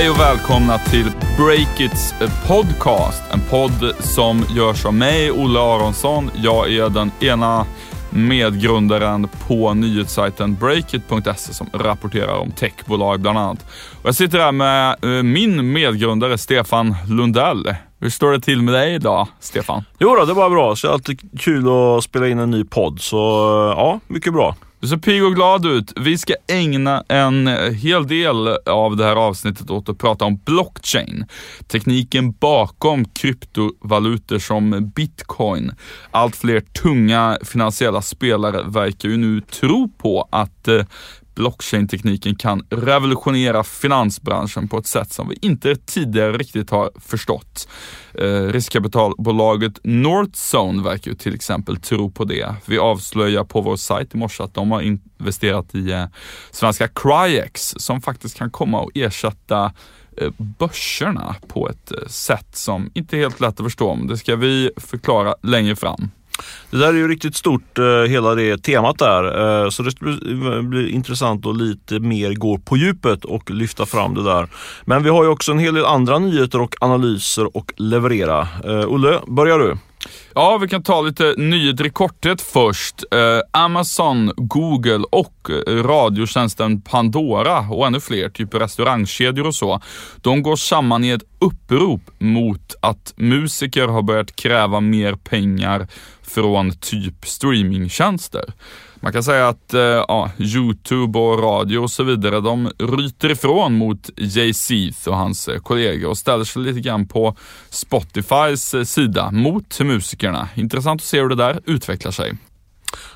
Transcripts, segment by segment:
Hej och välkomna till Breakits podcast. En podd som görs av mig, Olle Aronsson. Jag är den ena medgrundaren på nyhetssajten Breakit.se som rapporterar om techbolag bland annat. Och jag sitter här med eh, min medgrundare Stefan Lundell. Hur står det till med dig idag, Stefan? Jo då, det var bra. Så det är alltid kul att spela in en ny podd. Så eh, ja, mycket bra. Du ser pigg och glad ut. Vi ska ägna en hel del av det här avsnittet åt att prata om blockchain. Tekniken bakom kryptovalutor som bitcoin. Allt fler tunga finansiella spelare verkar ju nu tro på att eh, blockchain-tekniken kan revolutionera finansbranschen på ett sätt som vi inte tidigare riktigt har förstått. Eh, riskkapitalbolaget Northzone verkar ju till exempel tro på det. Vi avslöjar på vår sajt i morse att de har investerat i eh, svenska Cryex som faktiskt kan komma och ersätta eh, börserna på ett eh, sätt som inte är helt lätt att förstå. Men det ska vi förklara längre fram. Det där är ju riktigt stort, eh, hela det temat där. Eh, så det eh, blir, intressant att lite mer gå på djupet och lyfta fram det där. Men vi har ju också en hel del andra nyheter och analyser och leverera. Olle, börjar du? Ja, vi kan ta lite nyheter i korthet först. Eh, Amazon, Google och eh, radiotjänsten Pandora och ännu fler, typ restaurangkedjor och så. De går samman i ett upprop mot att musiker har börjat kräva mer pengar från typ streamingtjänster. Man kan säga att eh, ja, Youtube och radio och så vidare, de ryter ifrån mot Jay-Z och hans eh, kollegor och ställer sig lite grann på Spotifys eh, sida mot musikerna. Intressant att se hur det där utvecklar sig.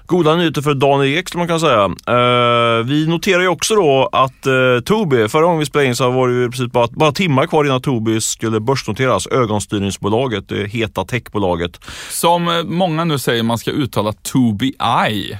Goda nyheter för Daniel Ek skulle man kan säga. Uh, vi noterar ju också då att uh, Tobii, förra gången vi spelade in så var det ju precis bara, bara timmar kvar innan Tobii skulle börsnoteras. Ögonstyrningsbolaget, det heta techbolaget. Som uh, många nu säger man ska uttala Tobii.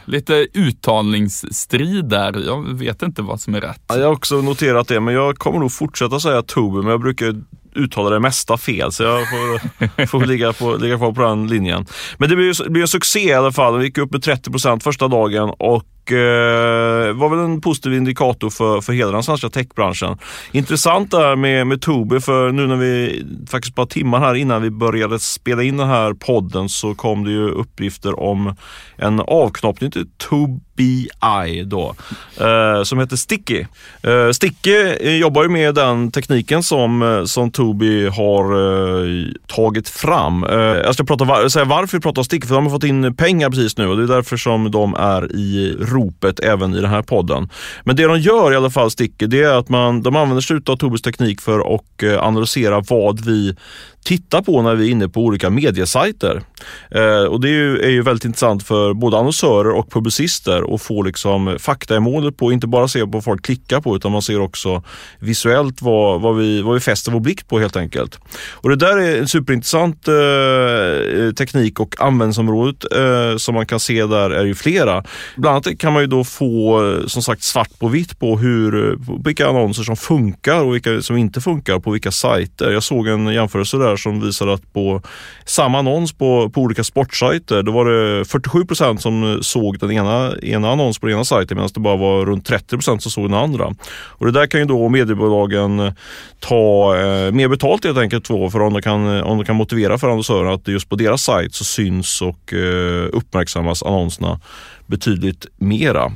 Lite uttalningsstrid där. Jag vet inte vad som är rätt. Ja, jag har också noterat det, men jag kommer nog fortsätta säga Tobii, men jag brukar uttalar det mesta fel, så jag får, får ligga, på, ligga kvar på den linjen. Men det blir, blir en succé i alla fall. Vi gick upp med 30% första dagen och eh, var väl en positiv indikator för, för hela den svenska techbranschen. Intressant där med, med Tobii, för nu när vi faktiskt bara timmar här innan vi började spela in den här podden så kom det ju uppgifter om en avknoppning till Tobii då, eh, som heter Sticky. Eh, Sticky jobbar ju med den tekniken som, eh, som Tobii har eh, tagit fram. Eh, jag ska prata, säga varför vi pratar om Sticky, för de har fått in pengar precis nu och det är därför som de är i ropet även i den här podden. Men det de gör i alla fall, Sticky, det är att man, de använder sig av Tobes teknik för att eh, analysera vad vi titta på när vi är inne på olika mediesajter. Eh, och det är ju, är ju, väldigt intressant för både annonsörer och publicister att få liksom fakta i målet på, inte bara se på vad folk klickar på utan man ser också visuellt vad, vad, vi, vad vi fäster vår blick på helt enkelt. Och det där är en superintressant eh, teknik och användningsområdet eh, som man kan se där är ju flera. Bland annat kan man ju då få eh, som sagt svart på vitt på hur, eh, på vilka annonser som funkar och vilka som inte funkar på vilka sajter. Jag såg en jämförelse där som visar att på samma annons på, på olika sportsajter, då var det 47 procent som såg den ena, ena annons på den ena sajten medan det bara var runt 30 procent som såg den andra. Och det där kan ju då mediebolagen ta eh, mer betalt helt enkelt för, för om de kan, om de kan motivera för annonsörerna att just på deras sajt så syns och eh, uppmärksammas annonserna betydligt mera.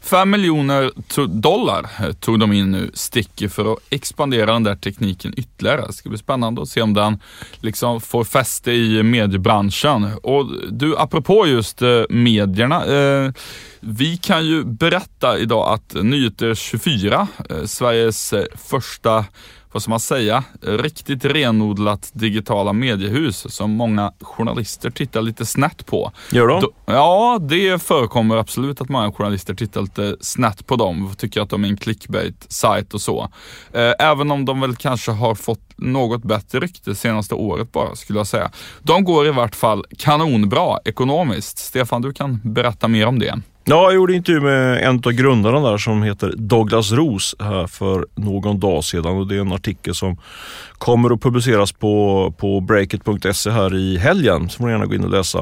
5 miljoner dollar eh, tog de in nu, Sticky, för att expandera den där tekniken ytterligare. Det ska bli spännande att se om den liksom får fäste i mediebranschen. Och du, apropå just eh, medierna. Eh, vi kan ju berätta idag att Nyheter 24, eh, Sveriges eh, första vad ska man säga, riktigt renodlat digitala mediehus som många journalister tittar lite snett på. Gör de? Ja, det förekommer absolut att många journalister tittar lite snett på dem och tycker att de är en clickbait-sajt och så. Eh, även om de väl kanske har fått något bättre rykte senaste året bara, skulle jag säga. De går i vart fall kanonbra ekonomiskt. Stefan, du kan berätta mer om det. Ja, jag gjorde intervju med en av grundarna där som heter Douglas Ros här för någon dag sedan och det är en artikel som kommer att publiceras på, på breakit.se här i helgen. Så får ni gärna gå in och läsa.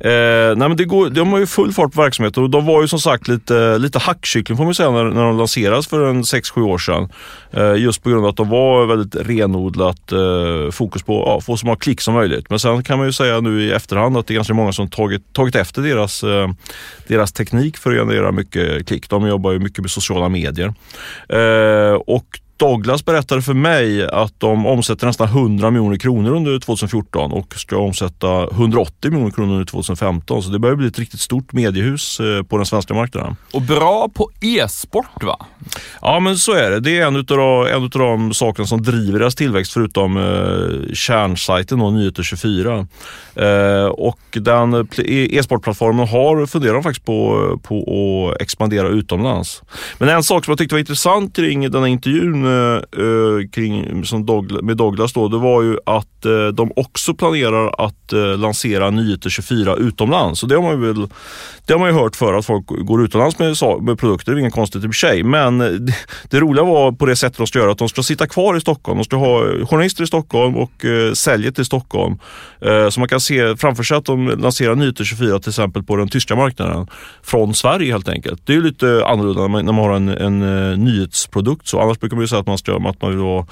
Eh, nej men det går, de har ju full fart på verksamheten och de var ju som sagt lite, lite hackkyckling får man säga när, när de lanserades för en 6-7 år sedan. Eh, just på grund av att de var väldigt renodlat eh, fokus på att ja, få så många klick som möjligt. Men sen kan man ju säga nu i efterhand att det är ganska många som tagit, tagit efter deras, eh, deras teknik för att generera mycket klick. De jobbar ju mycket med sociala medier. Eh, och Douglas berättade för mig att de omsätter nästan 100 miljoner kronor under 2014 och ska omsätta 180 miljoner kronor under 2015. Så det börjar bli ett riktigt stort mediehus eh, på den svenska marknaden. Och bra på e-sport va? Ja men så är det. Det är en av de, en utav de sakerna som driver deras tillväxt förutom eh, kärnsajten då, Nyheter24. Eh, och den e- e-sportplattformen har funderat faktiskt på, på att expandera utomlands. Men en sak som jag tyckte var intressant kring den här intervjun Eh, eh, kring, som Douglas, med Douglas då, det var ju att eh, de också planerar att eh, lansera Nyheter 24 utomlands. Och det har man väl det har man ju hört för att folk går utomlands med, med produkter, det är inget konstigt i och för sig. Men eh, det, det, roliga var på det sättet de ska göra, att de ska sitta kvar i Stockholm. De ska ha eh, journalister i Stockholm och eh, säljet till Stockholm. Eh, så man kan se framför sig att de lanserar Nyheter 24 till exempel på den tyska marknaden. Från Sverige helt enkelt. Det är lite annorlunda när man, när man har en, en, en nyhetsprodukt. Så annars brukar man ju säga att man, ska, att man vill ha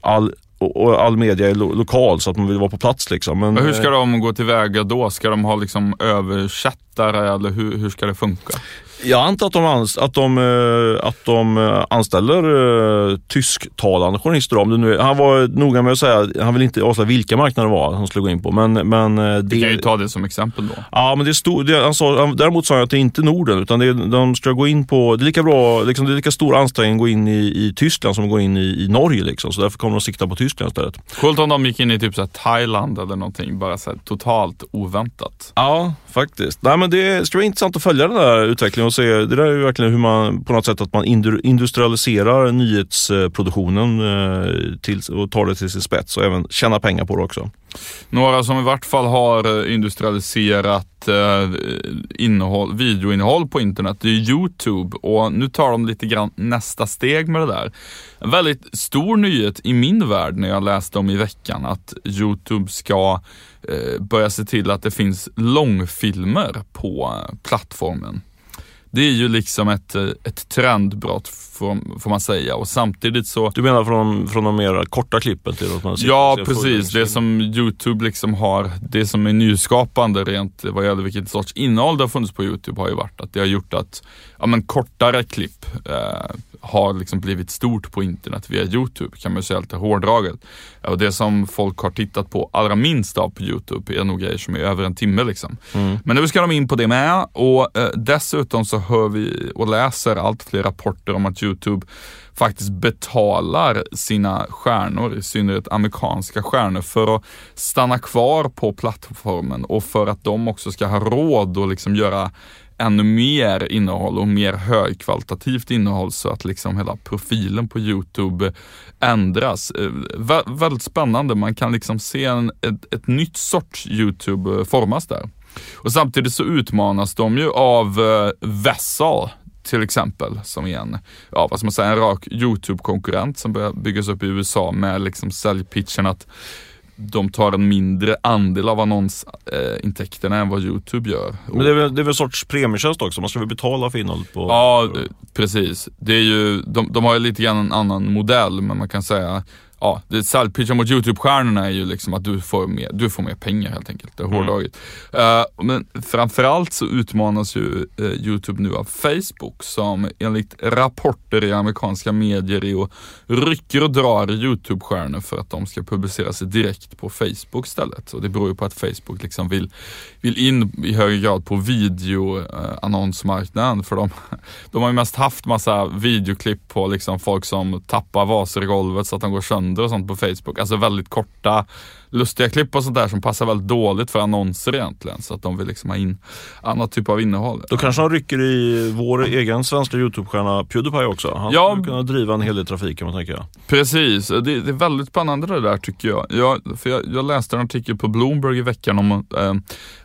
all och, all media är lo lokal så att man vill vara på plats. Liksom. Men, hur ska de gå tillväga då? Ska de ha liksom översättare eller hur, hur ska det funka? Jag antar att de, anst att de, eh, att de eh, anställer uh, tysktalande journalister. Om det nu, han var noga med att säga, han vill inte avslöja vilka marknader det var han skulle gå in på. Men, men det, Vi kan ju ta det som exempel då. Ja, men det stod, det, han sa, däremot sa han att det är inte Norden, utan det, de ska gå in på, det är lika bra, liksom, det är lika stor ansträngning att gå in i, i Tyskland som att gå in i, i Norge. Liksom. Så därför kommer de att sikta på Tyskland istället. Coolt om de gick in i typ så Thailand eller någonting, bara så totalt oväntat. Ja, faktiskt. Nej, men det ska vara intressant att följa den där utvecklingen och se. Det där är ju verkligen hur man på något sätt att man industrialiserar nyhetsproduktionen eh, till, och tar det till sin spets och även tjänar pengar på det också. Några som i vart fall har eh, industrialiserat eh, innehåll, videoinnehåll på internet, det är Youtube och nu tar de lite grann nästa steg med det där. En väldigt stor nyhet i min värld när jag läste om i veckan att Youtube ska börja se till att det finns långfilmer på plattformen. Det är ju liksom ett, eh, ett trendbrott får, får man säga och samtidigt så... Du menar från, från de mer korta klippen till att man Ja precis, det som Youtube liksom har, det som är nyskapande rent vad gäller vilket sorts innehåll det har funnits på Youtube har ju varit att det har gjort att ja, men kortare klipp eh, har liksom blivit stort på internet via Youtube kan man säga lite hårdraget. Och det som folk har tittat på allra minst av på Youtube är nog grejer som är över en timme liksom. Mm. Men nu ska de in på det med och eh, dessutom så hör vi och läser allt fler rapporter om att Youtube faktiskt betalar sina stjärnor, i synnerhet amerikanska stjärnor, för att stanna kvar på plattformen och för att de också ska ha råd att liksom göra ännu mer innehåll och mer högkvalitativt innehåll så att liksom hela profilen på Youtube ändras. Eh, vä väldigt spännande, man kan liksom se en, ett, ett nytt sorts Youtube eh, formas där. Och samtidigt så utmanas de ju av uh, Vessel till exempel, som är en, ja vad ska man säga, en rak YouTube-konkurrent som börjar byggas upp i USA med liksom säljpitchen att de tar en mindre andel av annonsintäkterna än vad Youtube gör. Men det är väl, det är väl en sorts premietjänst också? Man ska väl betala för innehållet? På, ja, precis. Det är ju, de, de har ju lite grann en annan modell, men man kan säga ja, det säljpitchen mot YouTube-stjärnorna är ju liksom att du får mer, du får mer pengar helt enkelt. Det är hårdraget. Mm. Uh, men framförallt så utmanas ju uh, YouTube nu av Facebook som enligt rapporter i amerikanska medier är och rycker och drar YouTube-stjärnor för att de ska publicera sig direkt på Facebook istället. Och det beror ju på att Facebook liksom vill, vill in i högre grad på videoannonsmarknaden uh, för de, de har ju mest haft massa videoklipp på liksom folk som tappar vaser i golvet så att de går sönder trender och sånt på Facebook. Alltså väldigt korta lustiga klipp och sånt där som passar väldigt dåligt för annonser egentligen. Så att de vill liksom ha in annat typ av innehåll. Då kanske han rycker i vår egen svenska Youtube-stjärna Pewdiepie också. Han Ja. skulle kunna driva en hel del trafik kan man tänka. Precis, det, det är väldigt spännande det där tycker jag. Jag, för jag, jag läste en artikel på Bloomberg i veckan om eh,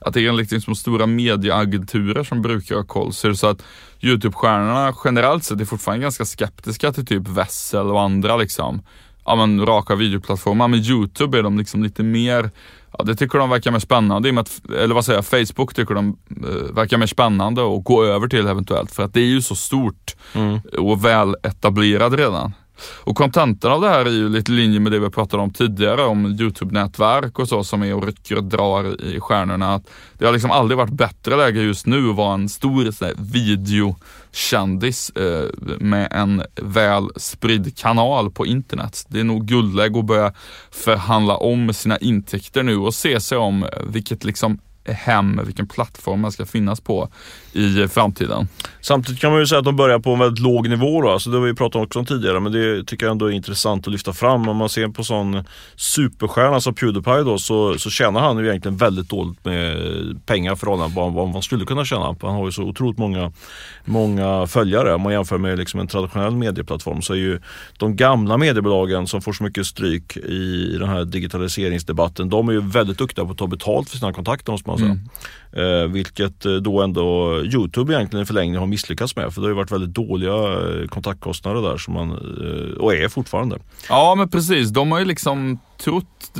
att det är enligt liksom stora medieagenturer som brukar ha koll. Så så att Youtube-stjärnorna generellt sett är fortfarande ganska skeptiska till typ Vessel och andra liksom, ja men raka videoplattformar. Men Youtube är de liksom lite mer Ja, det tycker de verkar mer spännande, i och med att, eller vad säger jag, Facebook tycker de eh, verkar mer spännande att gå över till eventuellt. För att det är ju så stort och väl etablerad redan. Och kontentan av det här är ju lite i linje med det vi pratade om tidigare om Youtube-nätverk och så som är och rycker och drar i stjärnorna. Att det har liksom aldrig varit bättre läge just nu att vara en stor så videokändis eh, med en väl spridd kanal på internet. Det är nog guldläge att börja förhandla om sina intäkter nu och se sig om eh, vilket liksom hem, vilken plattform man ska finnas på i framtiden. Samtidigt kan man ju säga att de börjar på en väldigt låg nivå då. Alltså det har vi pratat om också om tidigare men det tycker jag ändå är intressant att lyfta fram. Om man ser på sån superstjärna som Pewdiepie då så, så tjänar han ju egentligen väldigt dåligt med pengar förhållande till vad man skulle kunna tjäna. Han har ju så otroligt många, många följare. Om man jämför med liksom en traditionell medieplattform så är ju de gamla mediebolagen som får så mycket stryk i den här digitaliseringsdebatten. De är ju väldigt duktiga på att ta betalt för sina kontakter man säga. Eh, vilket eh, då ändå Youtube egentligen i förlängningen har misslyckats med. För det har ju varit väldigt dåliga eh, kontaktkostnader där som man, eh, och är fortfarande. Ja men precis, de har ju liksom trott,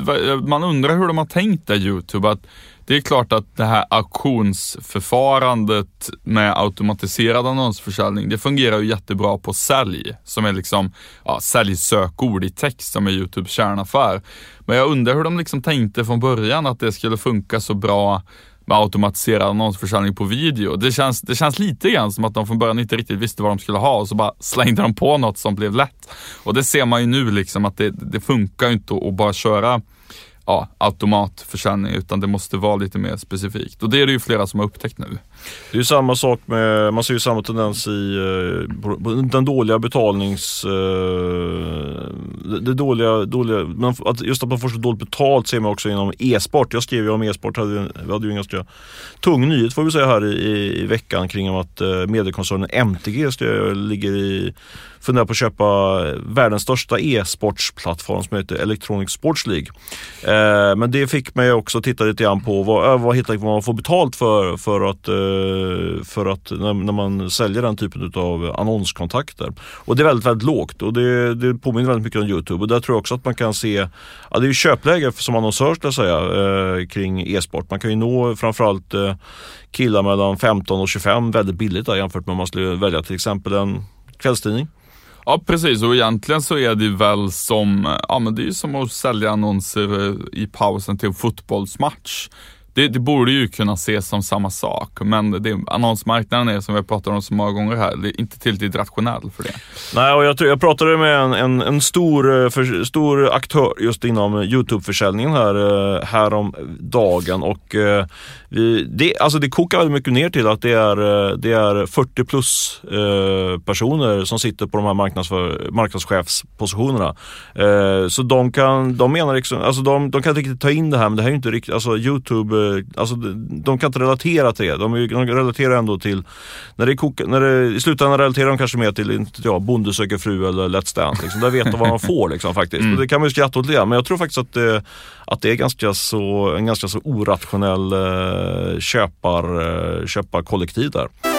man undrar hur de har tänkt där Youtube. Att det är klart att det här auktionsförfarandet med automatiserad annonsförsäljning, det fungerar ju jättebra på sälj, som är liksom ja, säljsökord i text som är Youtubes kärnaffär. Men jag undrar hur de liksom tänkte från början att det skulle funka så bra med automatiserad annonsförsäljning på video. Det känns, det känns lite grann som att de från början inte riktigt visste vad de skulle ha och så bara slängde de på något som blev lätt. Och det ser man ju nu liksom att det, det funkar ju inte att bara köra ja, automatförsäljning utan det måste vara lite mer specifikt. Och det är det ju flera som har upptäckt nu. Det är ju samma sak med, man ser ju samma tendens i eh, den dåliga betalnings... Eh, det dåliga, dåliga men att just att man får så dåligt betalt ser man också inom e-sport. Jag skrev ju om e-sport, hade, vi hade ju en ganska tung nyhet får vi säga här i, i, veckan kring att eh, mediekoncernen MTG ligger i funderar på att köpa eh, världens största e-sportsplattform som heter Electronic Sports League. Eh, men det fick mig också att titta lite grann på vad, eh, vad, hittar vad man får betalt för, för att, eh, för att när, när man säljer den typen av annonskontakter. Och det är väldigt, väldigt lågt och det, det påminner väldigt mycket om Youtube och där tror jag också att man kan se, ja det är ju köpläge som annonsör skulle jag säga eh, kring e-sport. Man kan ju nå framförallt eh, killar mellan 15 och 25 väldigt billigt där, jämfört med om man skulle välja till exempel en kvällstidning. Ja precis och egentligen så är det väl som, ja men det är som att sälja annonser eh, i pausen till en fotbollsmatch. Det, det borde ju kunna ses som samma sak, men det, annonsmarknaden är som vi har pratat om så många gånger här, det är inte tillräckligt rationell för det. Nej, och jag, jag pratade med en, en, en stor, eh, för, stor aktör just inom Youtube-försäljningen här, eh, här om dagen och eh, vi, det, alltså det kokar väldigt mycket ner till att det är, det är 40 plus personer som sitter på de här marknadsför, marknadschefspositionerna. Så de kan, de menar liksom, alltså de, de kan inte riktigt ta in det här men det här är ju inte riktigt, alltså Youtube, alltså de, kan inte relatera till det. De, de relaterar ändå till, när det, kokar, när det i slutändan relaterar de kanske mer till, inte jag, Bonde söker fru eller Let's Dance. Liksom. Där vet de vad de får liksom, faktiskt. Och det kan man ju skratta åt lite men jag tror faktiskt att det, att det är ganska så, en ganska så orationell eh, köpar, eh, köparkollektiv där.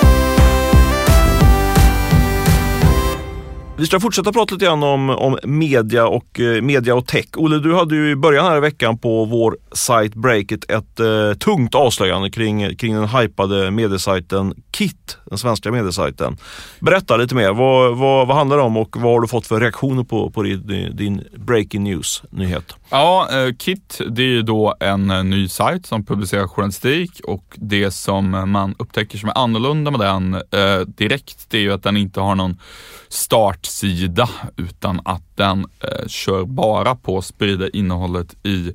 Vi ska fortsätta prata lite grann om, om media, och, eh, media och tech. Olle, du hade ju i början här i veckan på vår sajt Breakit ett eh, tungt avslöjande kring, kring den hypade mediesajten Kit, den svenska mediesajten. Berätta lite mer, vad, vad, vad handlar det om och vad har du fått för reaktioner på, på din, din breaking news-nyhet? Ja, eh, Kit, det är ju då en eh, ny sajt som publicerar journalistik och det som man upptäcker som är annorlunda med den eh, direkt, det är ju att den inte har någon start startsida utan att den eh, kör bara på att sprida innehållet i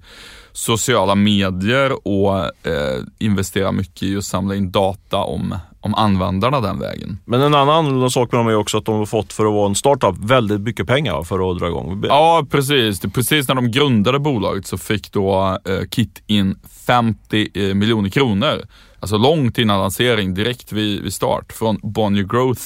sociala medier och eh, investerar mycket i att samla in data om, om användarna den vägen. Men en annan annorlunda sak med dem är också att de har fått för att vara en startup väldigt mycket pengar för att dra igång. Ja, precis. Precis när de grundade bolaget så fick då eh, Kit in 50 eh, miljoner kronor. Alltså långt innan lansering, direkt vid, vid start från Bonnier Growth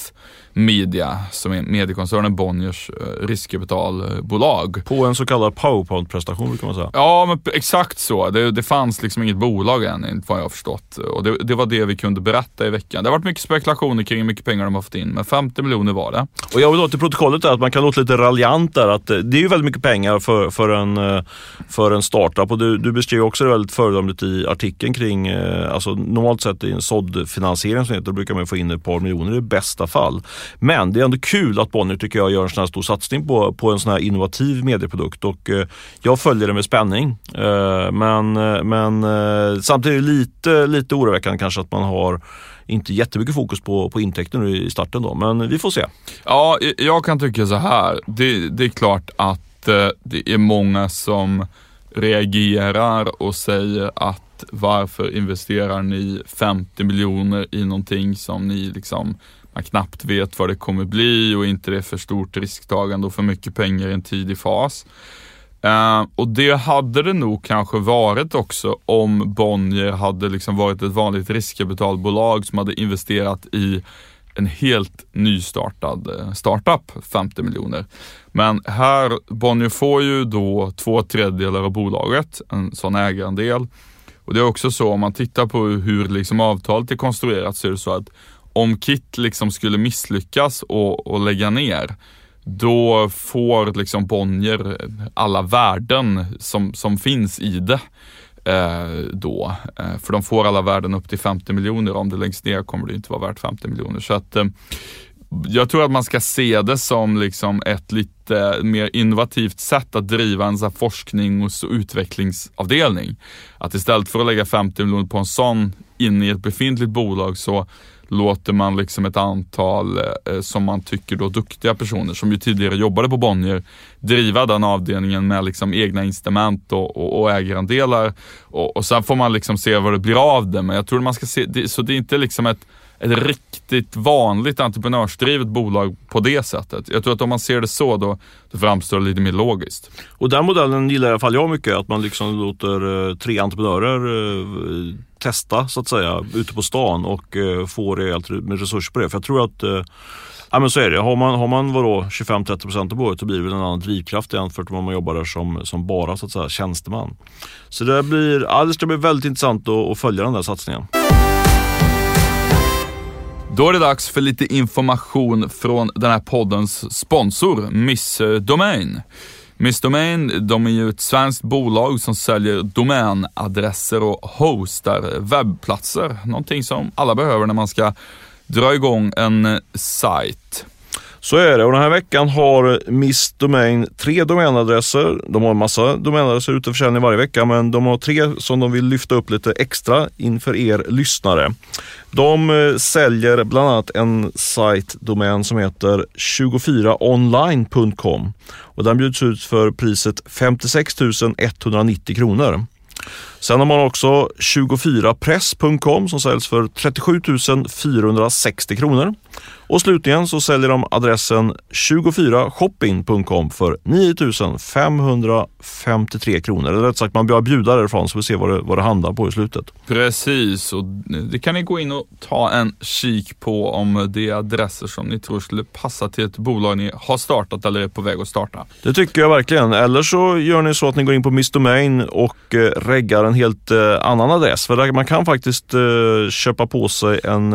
Media, som är mediekoncernen Bonniers eh, riskkapitalbolag. På en så kallad powerpoint-prestation brukar man säga. Ja, men exakt så. Det, det fanns liksom inget bolag än, enligt vad jag har förstått. Och det, det, var det vi kunde berätta i veckan. Det har varit mycket spekulationer kring hur mycket pengar de har fått in, men 50 miljoner var det. Och jag vill låta till protokollet att man kan låta lite raljant där, att det är ju väldigt mycket pengar för, för, en, eh, för en startup. Och du, du beskriver också det väldigt föredömligt i artikeln kring, eh, alltså normalt sett i en såddfinansiering som heter, då brukar man få in ett par miljoner i bästa fall. Men det är ändå kul att Bonnier tycker jag gör en sån här stor satsning på, på en sån här innovativ medieprodukt och eh, jag följer det med spänning. Eh, men eh, men eh, samtidigt är det lite, lite oroväckande kanske att man har inte jättemycket fokus på, på intäkter nu i starten då, men vi får se. Ja, jag kan tycka så här. Det, det är klart att eh, det är många som reagerar och säger att varför investerar ni 50 miljoner i någonting som ni liksom man knappt vet vad det kommer bli och inte det är för stort risktagande och för mycket pengar i en tidig fas. Uh, och det hade det nog kanske varit också om Bonnier hade liksom varit ett vanligt riskkapitalbolag som hade investerat i en helt nystartad eh, startup, 50 miljoner. Men här, Bonnier får ju då två tredjedelar av bolaget, en sån ägarandel. Och det är också så om man tittar på hur liksom avtalet är konstruerat så är det så att om Kit liksom skulle misslyckas och, och lägga ner, då får liksom Bonnier alla värden som, som finns i det. Eh, då. Eh, för de får alla värden upp till 50 miljoner. Om det läggs ner kommer det inte vara värt 50 miljoner. Så att eh, jag tror att man ska se det som liksom ett lite mer innovativt sätt att driva en så forskning och utvecklingsavdelning. Att istället för att lägga 50 miljoner på en sån in i ett befintligt bolag så låter man liksom ett antal eh, som man tycker då duktiga personer som ju tidigare jobbade på Bonnier driva den avdelningen med liksom egna incitament och, och, och ägarandelar. Och, och sen får man liksom se vad det blir av det. Men jag tror man ska se, det, så det är inte liksom ett ett riktigt vanligt entreprenörsdrivet bolag på det sättet. Jag tror att om man ser det så då, då framstår det lite mer logiskt. Och den modellen gillar i alla fall jag mycket, att man liksom låter eh, tre entreprenörer eh, testa så att säga ute på stan och eh, få rejält med resurser på det. För jag tror att eh, Ja men så är det. Har man, har man 25-30% av budget så blir det väl en annan drivkraft jämfört med om man jobbar där som, som bara så att säga, tjänsteman. Så det, blir, ja, det ska bli väldigt intressant att, att följa den där satsningen. Då är det dags för lite information från den här poddens sponsor, Miss Domain. Miss Domain, de är ju ett svenskt bolag som säljer domänadresser och hostar webbplatser. Någonting som alla behöver när man ska dra igång en sajt. Så är det och den här veckan har Miss Domain tre domänadresser. De har en massa domänadresser ute för försäljning varje vecka men de har tre som de vill lyfta upp lite extra inför er lyssnare. De eh, säljer bland annat en sajtdomän som heter 24online.com och den bjuds ut för priset 56 190 kronor. Sen har man också 24press.com som säljs för 37 460 kronor. Och slutligen så säljer de adressen 24shopping.com för 9553 kronor. Eller rätt sagt, man börjar bjuda därifrån så vi ser vad det, vad det handlar på i slutet. Precis, och det kan ni gå in och ta en kik på om det är adresser som ni tror skulle passa till ett bolag ni har startat eller är på väg att starta. Det tycker jag verkligen. Eller så gör ni så att ni går in på Miss Domain och eh, reggar en helt eh, annan adress. För man kan faktiskt eh, köpa på sig en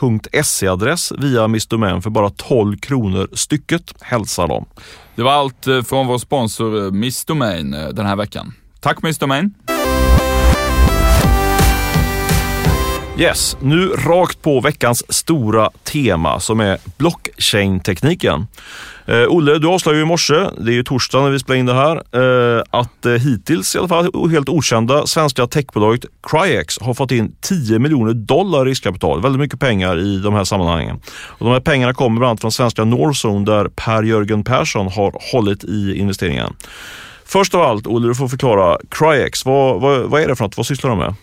.se-adress via Miss Domän för bara 12 kronor stycket, hälsar de. Det var allt från vår sponsor Miss Domain den här veckan. Tack Miss Domain! Yes, nu rakt på veckans stora tema som är blockchain-tekniken. Eh, Olle, du avslöjade ju i morse, det är ju torsdag när vi spelar in det här, eh, att eh, hittills i alla fall helt okända svenska techbolaget Cryex har fått in 10 miljoner dollar riskkapital. Väldigt mycket pengar i de här sammanhangen. Och de här pengarna kommer bland annat från svenska Northzone där Per-Jörgen Persson har hållit i investeringen. Först av allt, Olle, du får förklara. Cryex, vad, vad, vad är det för något? Vad sysslar de med?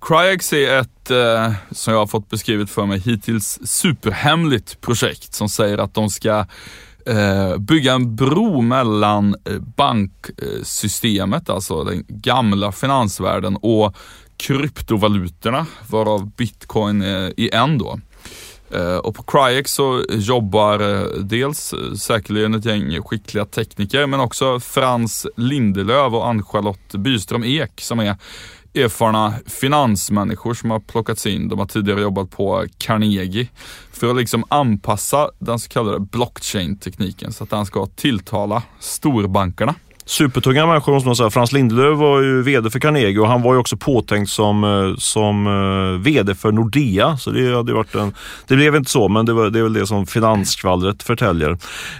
Cryex är ett, eh, som jag har fått beskrivet för mig, hittills superhemligt projekt som säger att de ska eh, bygga en bro mellan eh, banksystemet, alltså den gamla finansvärlden och kryptovalutorna, varav bitcoin är en då. Eh, och på Cryex så jobbar eh, dels säkerligen ett gäng skickliga tekniker men också Frans Lindelöv och Ann-Charlotte Byström Ek som är erfarna finansmänniskor som har plockats in. De har tidigare jobbat på Carnegie för att liksom anpassa den så kallade blockchain-tekniken så att den ska tilltala storbankerna. Supertunga människor måste man säga. Frans Lindelöf var ju VD för Carnegie och han var ju också påtänkt som, eh, som eh, VD för Nordea. Så det hade varit en, det blev inte så, men det, var, det är väl det som finansskvallret förtäljer.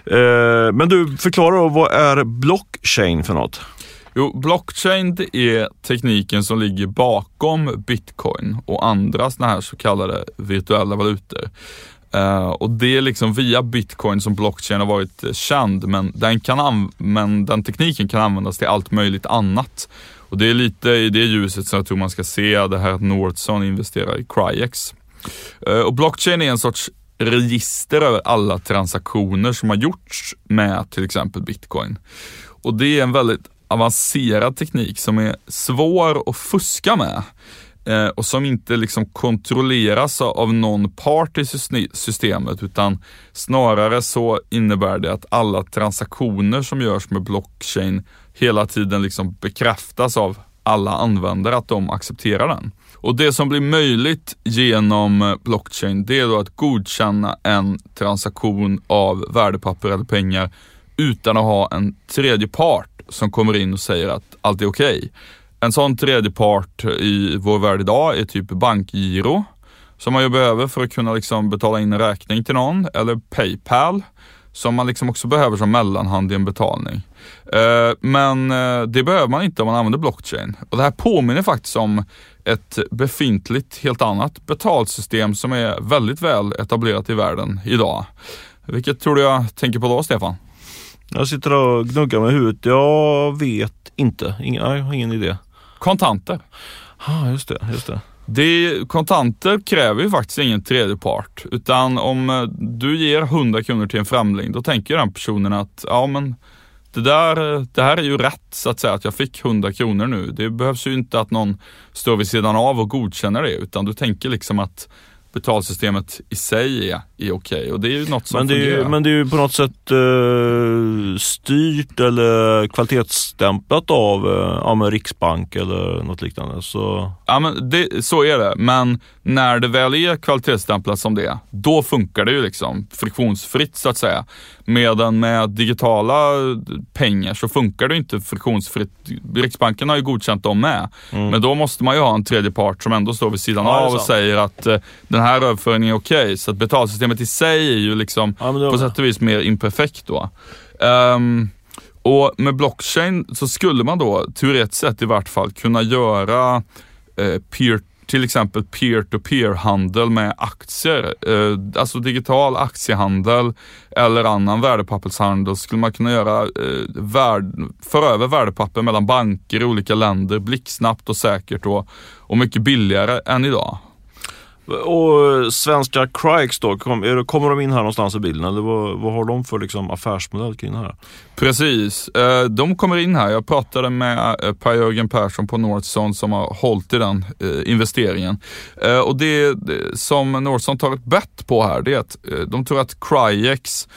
Eh, men du, förklara då, vad är blockchain för något? Jo, blockchain det är tekniken som ligger bakom bitcoin och andra sådana här så kallade virtuella valutor. Uh, och det är liksom via bitcoin som blockchain har varit eh, känd, men den, kan men den tekniken kan användas till allt möjligt annat. Och det är lite i det ljuset som jag tror man ska se det här att Nordson investerar i Cryex. Uh, och blockchain är en sorts register över alla transaktioner som har gjorts med till exempel bitcoin. Och det är en väldigt avancerad teknik som är svår att fuska med eh, och som inte liksom kontrolleras av någon part i systemet utan snarare så innebär det att alla transaktioner som görs med blockchain hela tiden liksom bekräftas av alla användare att de accepterar den. Och det som blir möjligt genom eh, blockchain det är då att godkänna en transaktion av värdepapper eller pengar utan att ha en tredje part som kommer in och säger att allt är okej. Okay. En sån tredje part i vår värld idag är typ bankgiro som man ju behöver för att kunna liksom betala in en räkning till någon eller Paypal som man liksom också behöver som mellanhand i en betalning. Eh, men eh, det behöver man inte om man använder blockchain. Och det här påminner faktiskt om ett befintligt, helt annat betalsystem som är väldigt väl etablerat i världen idag. Vilket tror du jag tänker på då, Stefan? Jag sitter och gnuggar med huvudet. Jag vet inte. Ingen, jag har ingen idé. Kontanter. ah, just det. Just det. Det, kontanter kräver ju faktiskt ingen tredje part. Utan om eh, du ger 100 kronor till en främling, då tänker den personen att ja men det, där, det här är ju rätt så att säga, att jag fick 100 kronor nu. Det behövs ju inte att någon står vid sidan av och godkänner det, utan du tänker liksom att betalsystemet i sig är, är okej okay. och det är ju något som men det är, fungerar. Men det är ju på något sätt uh, styrt eller kvalitetsstämplat av uh, Riksbank eller något liknande. Så... Ja, men det, så är det, men när det väl är kvalitetsstämplat som det då funkar det ju liksom friktionsfritt så att säga. Medan med digitala pengar så funkar det inte friktionsfritt. Riksbanken har ju godkänt dem med, mm. men då måste man ju ha en tredje part som ändå står vid sidan ja, av och säger att uh, den här överföringen är okej. Okay. Så att betalsystemet i sig är ju liksom ja, då... på sätt och vis mer imperfekt då. Um, och med blockchain så skulle man då teoretiskt sett i vart fall kunna göra eh, peer till exempel peer-to-peer-handel med aktier. Eh, alltså digital aktiehandel eller annan värdepappershandel skulle man kunna göra, eh, värd, föra över värdepapper mellan banker i olika länder blixtsnabbt och säkert och, och mycket billigare än idag. Och eh, svenska Crikes då, kommer de in här någonstans i bilden eller vad, vad har de för liksom affärsmodell kring det här? Precis, eh, de kommer in här. Jag pratade med eh, Per-Jörgen Persson på Northson som har hållit i den investeringen. Och det som Northson tar ett bett på här, det är att de tror att Cryex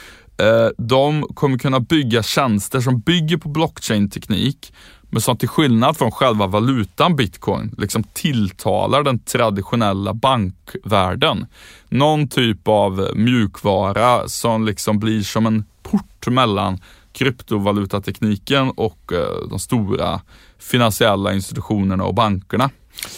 de kommer kunna bygga tjänster som bygger på blockchain-teknik men som till skillnad från själva valutan bitcoin liksom tilltalar den traditionella bankvärlden. Någon typ av mjukvara som liksom blir som en port mellan kryptovalutatekniken och eh, de stora finansiella institutionerna och bankerna.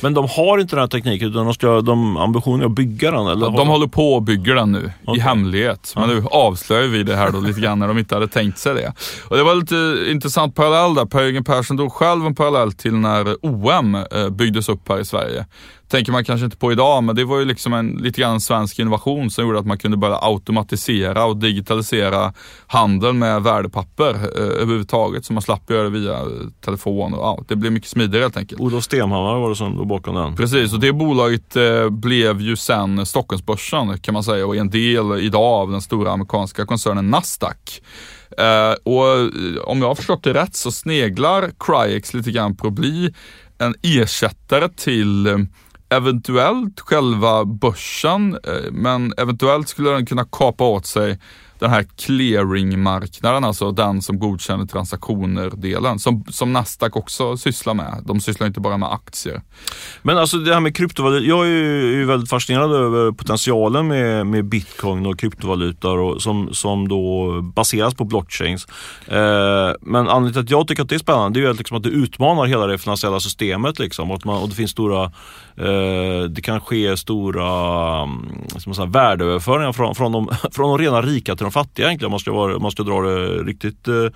Men de har inte den här tekniken utan de ska, de ambitionen att bygga den? Eller de, de håller på att bygga den nu okay. i hemlighet. Men nu avslöjar vi det här då lite grann när de inte hade tänkt sig det. Och det var lite intressant parallell där. Per-Jörgen Persson drog själv en parallell till när OM eh, byggdes upp här i Sverige tänker man kanske inte på idag, men det var ju liksom en lite grann svensk innovation som gjorde att man kunde börja automatisera och digitalisera handeln med värdepapper eh, överhuvudtaget. Så man slapp göra det via telefon och ja, det blev mycket smidigare helt enkelt. Olof Stenhammar var det som låg bakom den. Precis, och det bolaget eh, blev ju sen Stockholmsbörsen kan man säga och är en del idag av den stora amerikanska koncernen Nasdaq. Eh, och eh, om jag har förstått det rätt så sneglar Cryex lite grann på att bli en ersättare till eh, eventuellt själva börsen, eh, men eventuellt skulle den kunna kapa åt sig den här clearingmarknaden, alltså den som godkänner transaktioner-delen, som, som Nasdaq också sysslar med. De sysslar inte bara med aktier. Men alltså det här med kryptovalutor, jag är ju, är ju väldigt fascinerad över potentialen med, med bitcoin och kryptovalutor och, som, som då baseras på blockchains. Eh, men anledningen till att jag tycker att det är spännande det är ju liksom att det utmanar hela det finansiella systemet liksom, och, att man, och det finns stora eh, det kan ske stora mm, som säga, värdeöverföringar från, från, de, från de rena rika till de fattiga egentligen om man ska, vara, man ska dra det riktigt eh,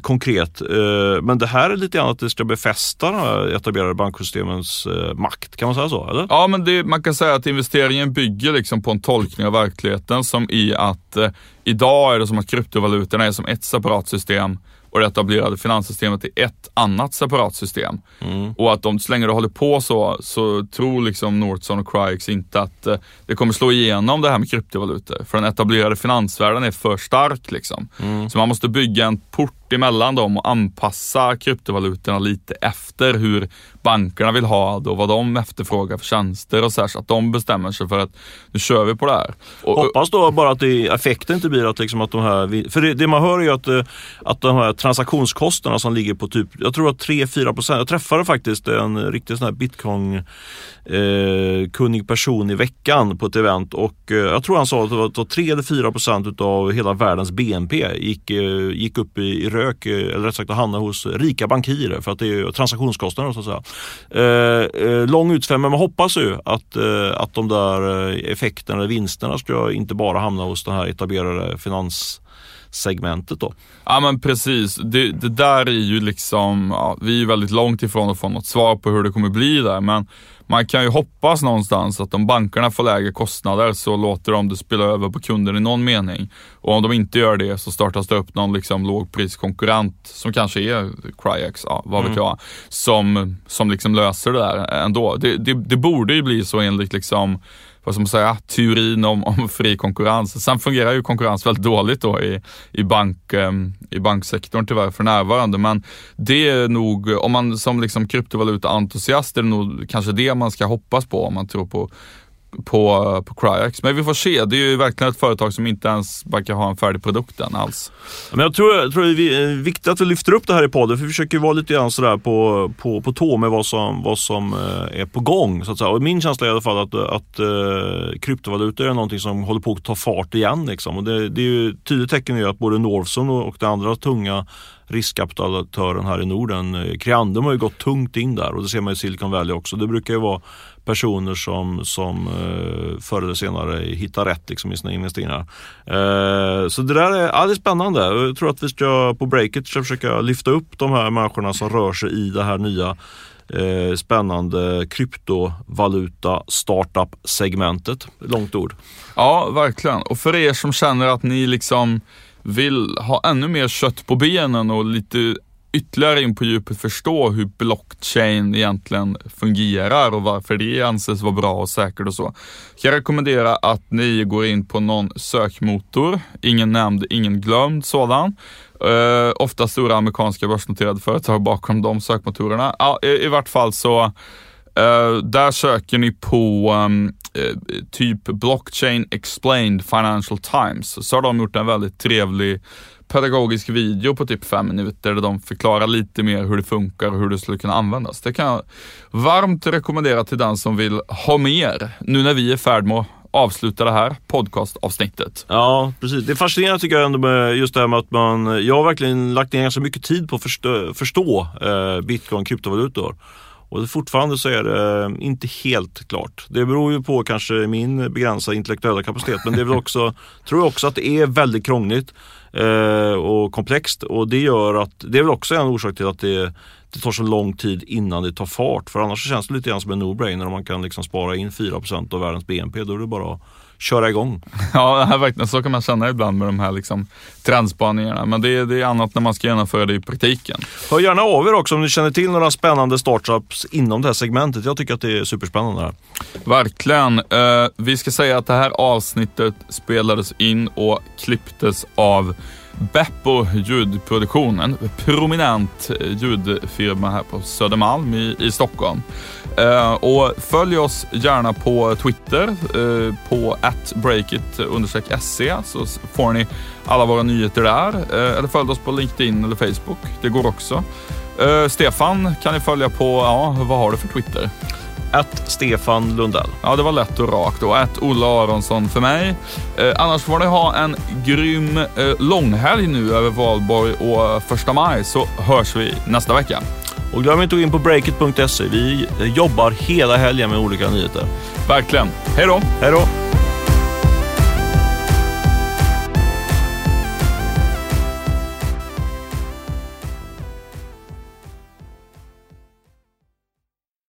konkret. Eh, men det här är lite grann att det ska befästa de etablerade banksystemens eh, makt, kan man säga så? Eller? Ja, men det, man kan säga att investeringen bygger liksom på en tolkning av verkligheten som i att eh, idag är det som att kryptovalutorna är som ett separat system och det etablerade finanssystemet är ett annat separat system. Mm. Och att de, så länge det håller på så, så tror liksom Northson och Cryex inte att eh, det kommer slå igenom det här med kryptovalutor. För den etablerade finansvärlden är för stark liksom. Mm. Så man måste bygga en port emellan dem och anpassa kryptovalutorna lite efter hur bankerna vill ha det och vad de efterfrågar för tjänster och så här, så att de bestämmer sig för att nu kör vi på det här. Och, Hoppas då bara att det, effekten inte blir att, liksom att de här, för det, det man hör är ju att, eh, att de här transaktionskostnaderna som ligger på typ, jag tror att 3-4 procent, jag träffade faktiskt en riktig sån här bitcoin eh, kunnig person i veckan på ett event och eh, jag tror han sa att det var 3 eller 4 procent av hela världens BNP gick, eh, gick upp i, i rök, eh, eller rätt sagt att hamna hos rika bankirer för att det är transaktionskostnader så att säga. Eh, eh lång utsväng, men man hoppas ju att, eh, att de där eh, effekterna, eller vinsterna ska inte bara hamna hos den här etablerade finans segmentet då. Ja men precis, det, det där är ju liksom, ja, vi är väldigt långt ifrån att få något svar på hur det kommer bli där men man kan ju hoppas någonstans att om bankerna får lägre kostnader så låter de det spela över på kunden i någon mening. Och om de inte gör det så startas det upp någon liksom lågpriskonkurrent som kanske är Cryex, ja, vad vet mm. jag, som, som liksom löser det där ändå. Det, det, det borde ju bli så enligt liksom vad ska man säga, teorin om, om fri konkurrens. Sen fungerar ju konkurrens väldigt dåligt då i, i, bank, ehm, i banksektorn tyvärr för närvarande. Men det är nog, om man som liksom kryptovaluta-entusiast är det nog kanske det man ska hoppas på om man tror på på, på Cryax. Men vi får se. Det är ju verkligen ett företag som inte ens verkar ha en färdig produkt än alls. Men jag tror, jag tror det är eh, viktigt att vi lyfter upp det här i podden för vi försöker vara lite grann sådär på, på, på tå med vad som, vad som eh, är på gång. Så att säga. Och min känsla är i alla fall att, att uh, kryptovalutor är någonting som håller på att ta fart igen. Liksom. Och det, det är ju tydligt tecken är att både Northson och, och andra tunga riskkapitalisatören här i Norden. Creandum har ju gått tungt in där och det ser man i Silicon Valley också. Det brukar ju vara personer som, som eh, förr eller senare hittar rätt liksom, i sina investeringar. Eh, så det där är, ja, det är spännande. Jag tror att vi ska på breaket ska försöka lyfta upp de här människorna som rör sig i det här nya eh, spännande kryptovaluta startup segmentet. Långt ord. Ja, verkligen. Och för er som känner att ni liksom vill ha ännu mer kött på benen och lite ytterligare in på djupet förstå hur blockchain egentligen fungerar och varför det anses vara bra och säkert och så. Jag rekommenderar att ni går in på någon sökmotor, ingen nämnd, ingen glömd sådan. Uh, ofta stora amerikanska börsnoterade företag bakom de sökmotorerna. Ja, i, i vart fall så uh, där söker ni på um, Eh, typ blockchain explained financial times. Så har de gjort en väldigt trevlig pedagogisk video på typ fem minuter där de förklarar lite mer hur det funkar och hur det skulle kunna användas. Det kan jag varmt rekommendera till den som vill ha mer nu när vi är färd med att avsluta det här podcastavsnittet. Ja, precis. Det är fascinerande tycker jag ändå med just det här med att man, jag har verkligen lagt ner ganska mycket tid på att förstå, förstå eh, bitcoin, kryptovalutor. Och fortfarande så är det eh, inte helt klart. Det beror ju på kanske min begränsade intellektuella kapacitet men det är väl också, tror jag också att det är väldigt krångligt eh, och komplext och det gör att, det är väl också en orsak till att det det tar så lång tid innan det tar fart. För annars känns det lite grann som en no-brainer om man kan liksom spara in 4% av världens BNP. Då är det bara att köra igång. Ja, verkligen. Så kan man känna ibland med de här liksom, trendspaningarna. Men det är, det är annat när man ska genomföra det i praktiken. Hör gärna av er också om ni känner till några spännande startups inom det här segmentet. Jag tycker att det är superspännande. Här. Verkligen. Uh, vi ska säga att det här avsnittet spelades in och klipptes av Beppo ljudproduktion, en prominent ljudfirma här på Södermalm i, i Stockholm. Eh, och följ oss gärna på Twitter eh, på atbreakit-se så får ni alla våra nyheter där. Eh, eller följ oss på LinkedIn eller Facebook. Det går också. Eh, Stefan kan ni följa på, ja, vad har du för Twitter? Att Stefan Lundell. Ja, det var lätt och rakt. Och att Olle Aronsson för mig. Eh, annars får ni ha en grym eh, långhelg nu över valborg och första maj så hörs vi nästa vecka. Och glöm inte att gå in på breakit.se. Vi jobbar hela helgen med olika nyheter. Verkligen. Hej då! Hej då!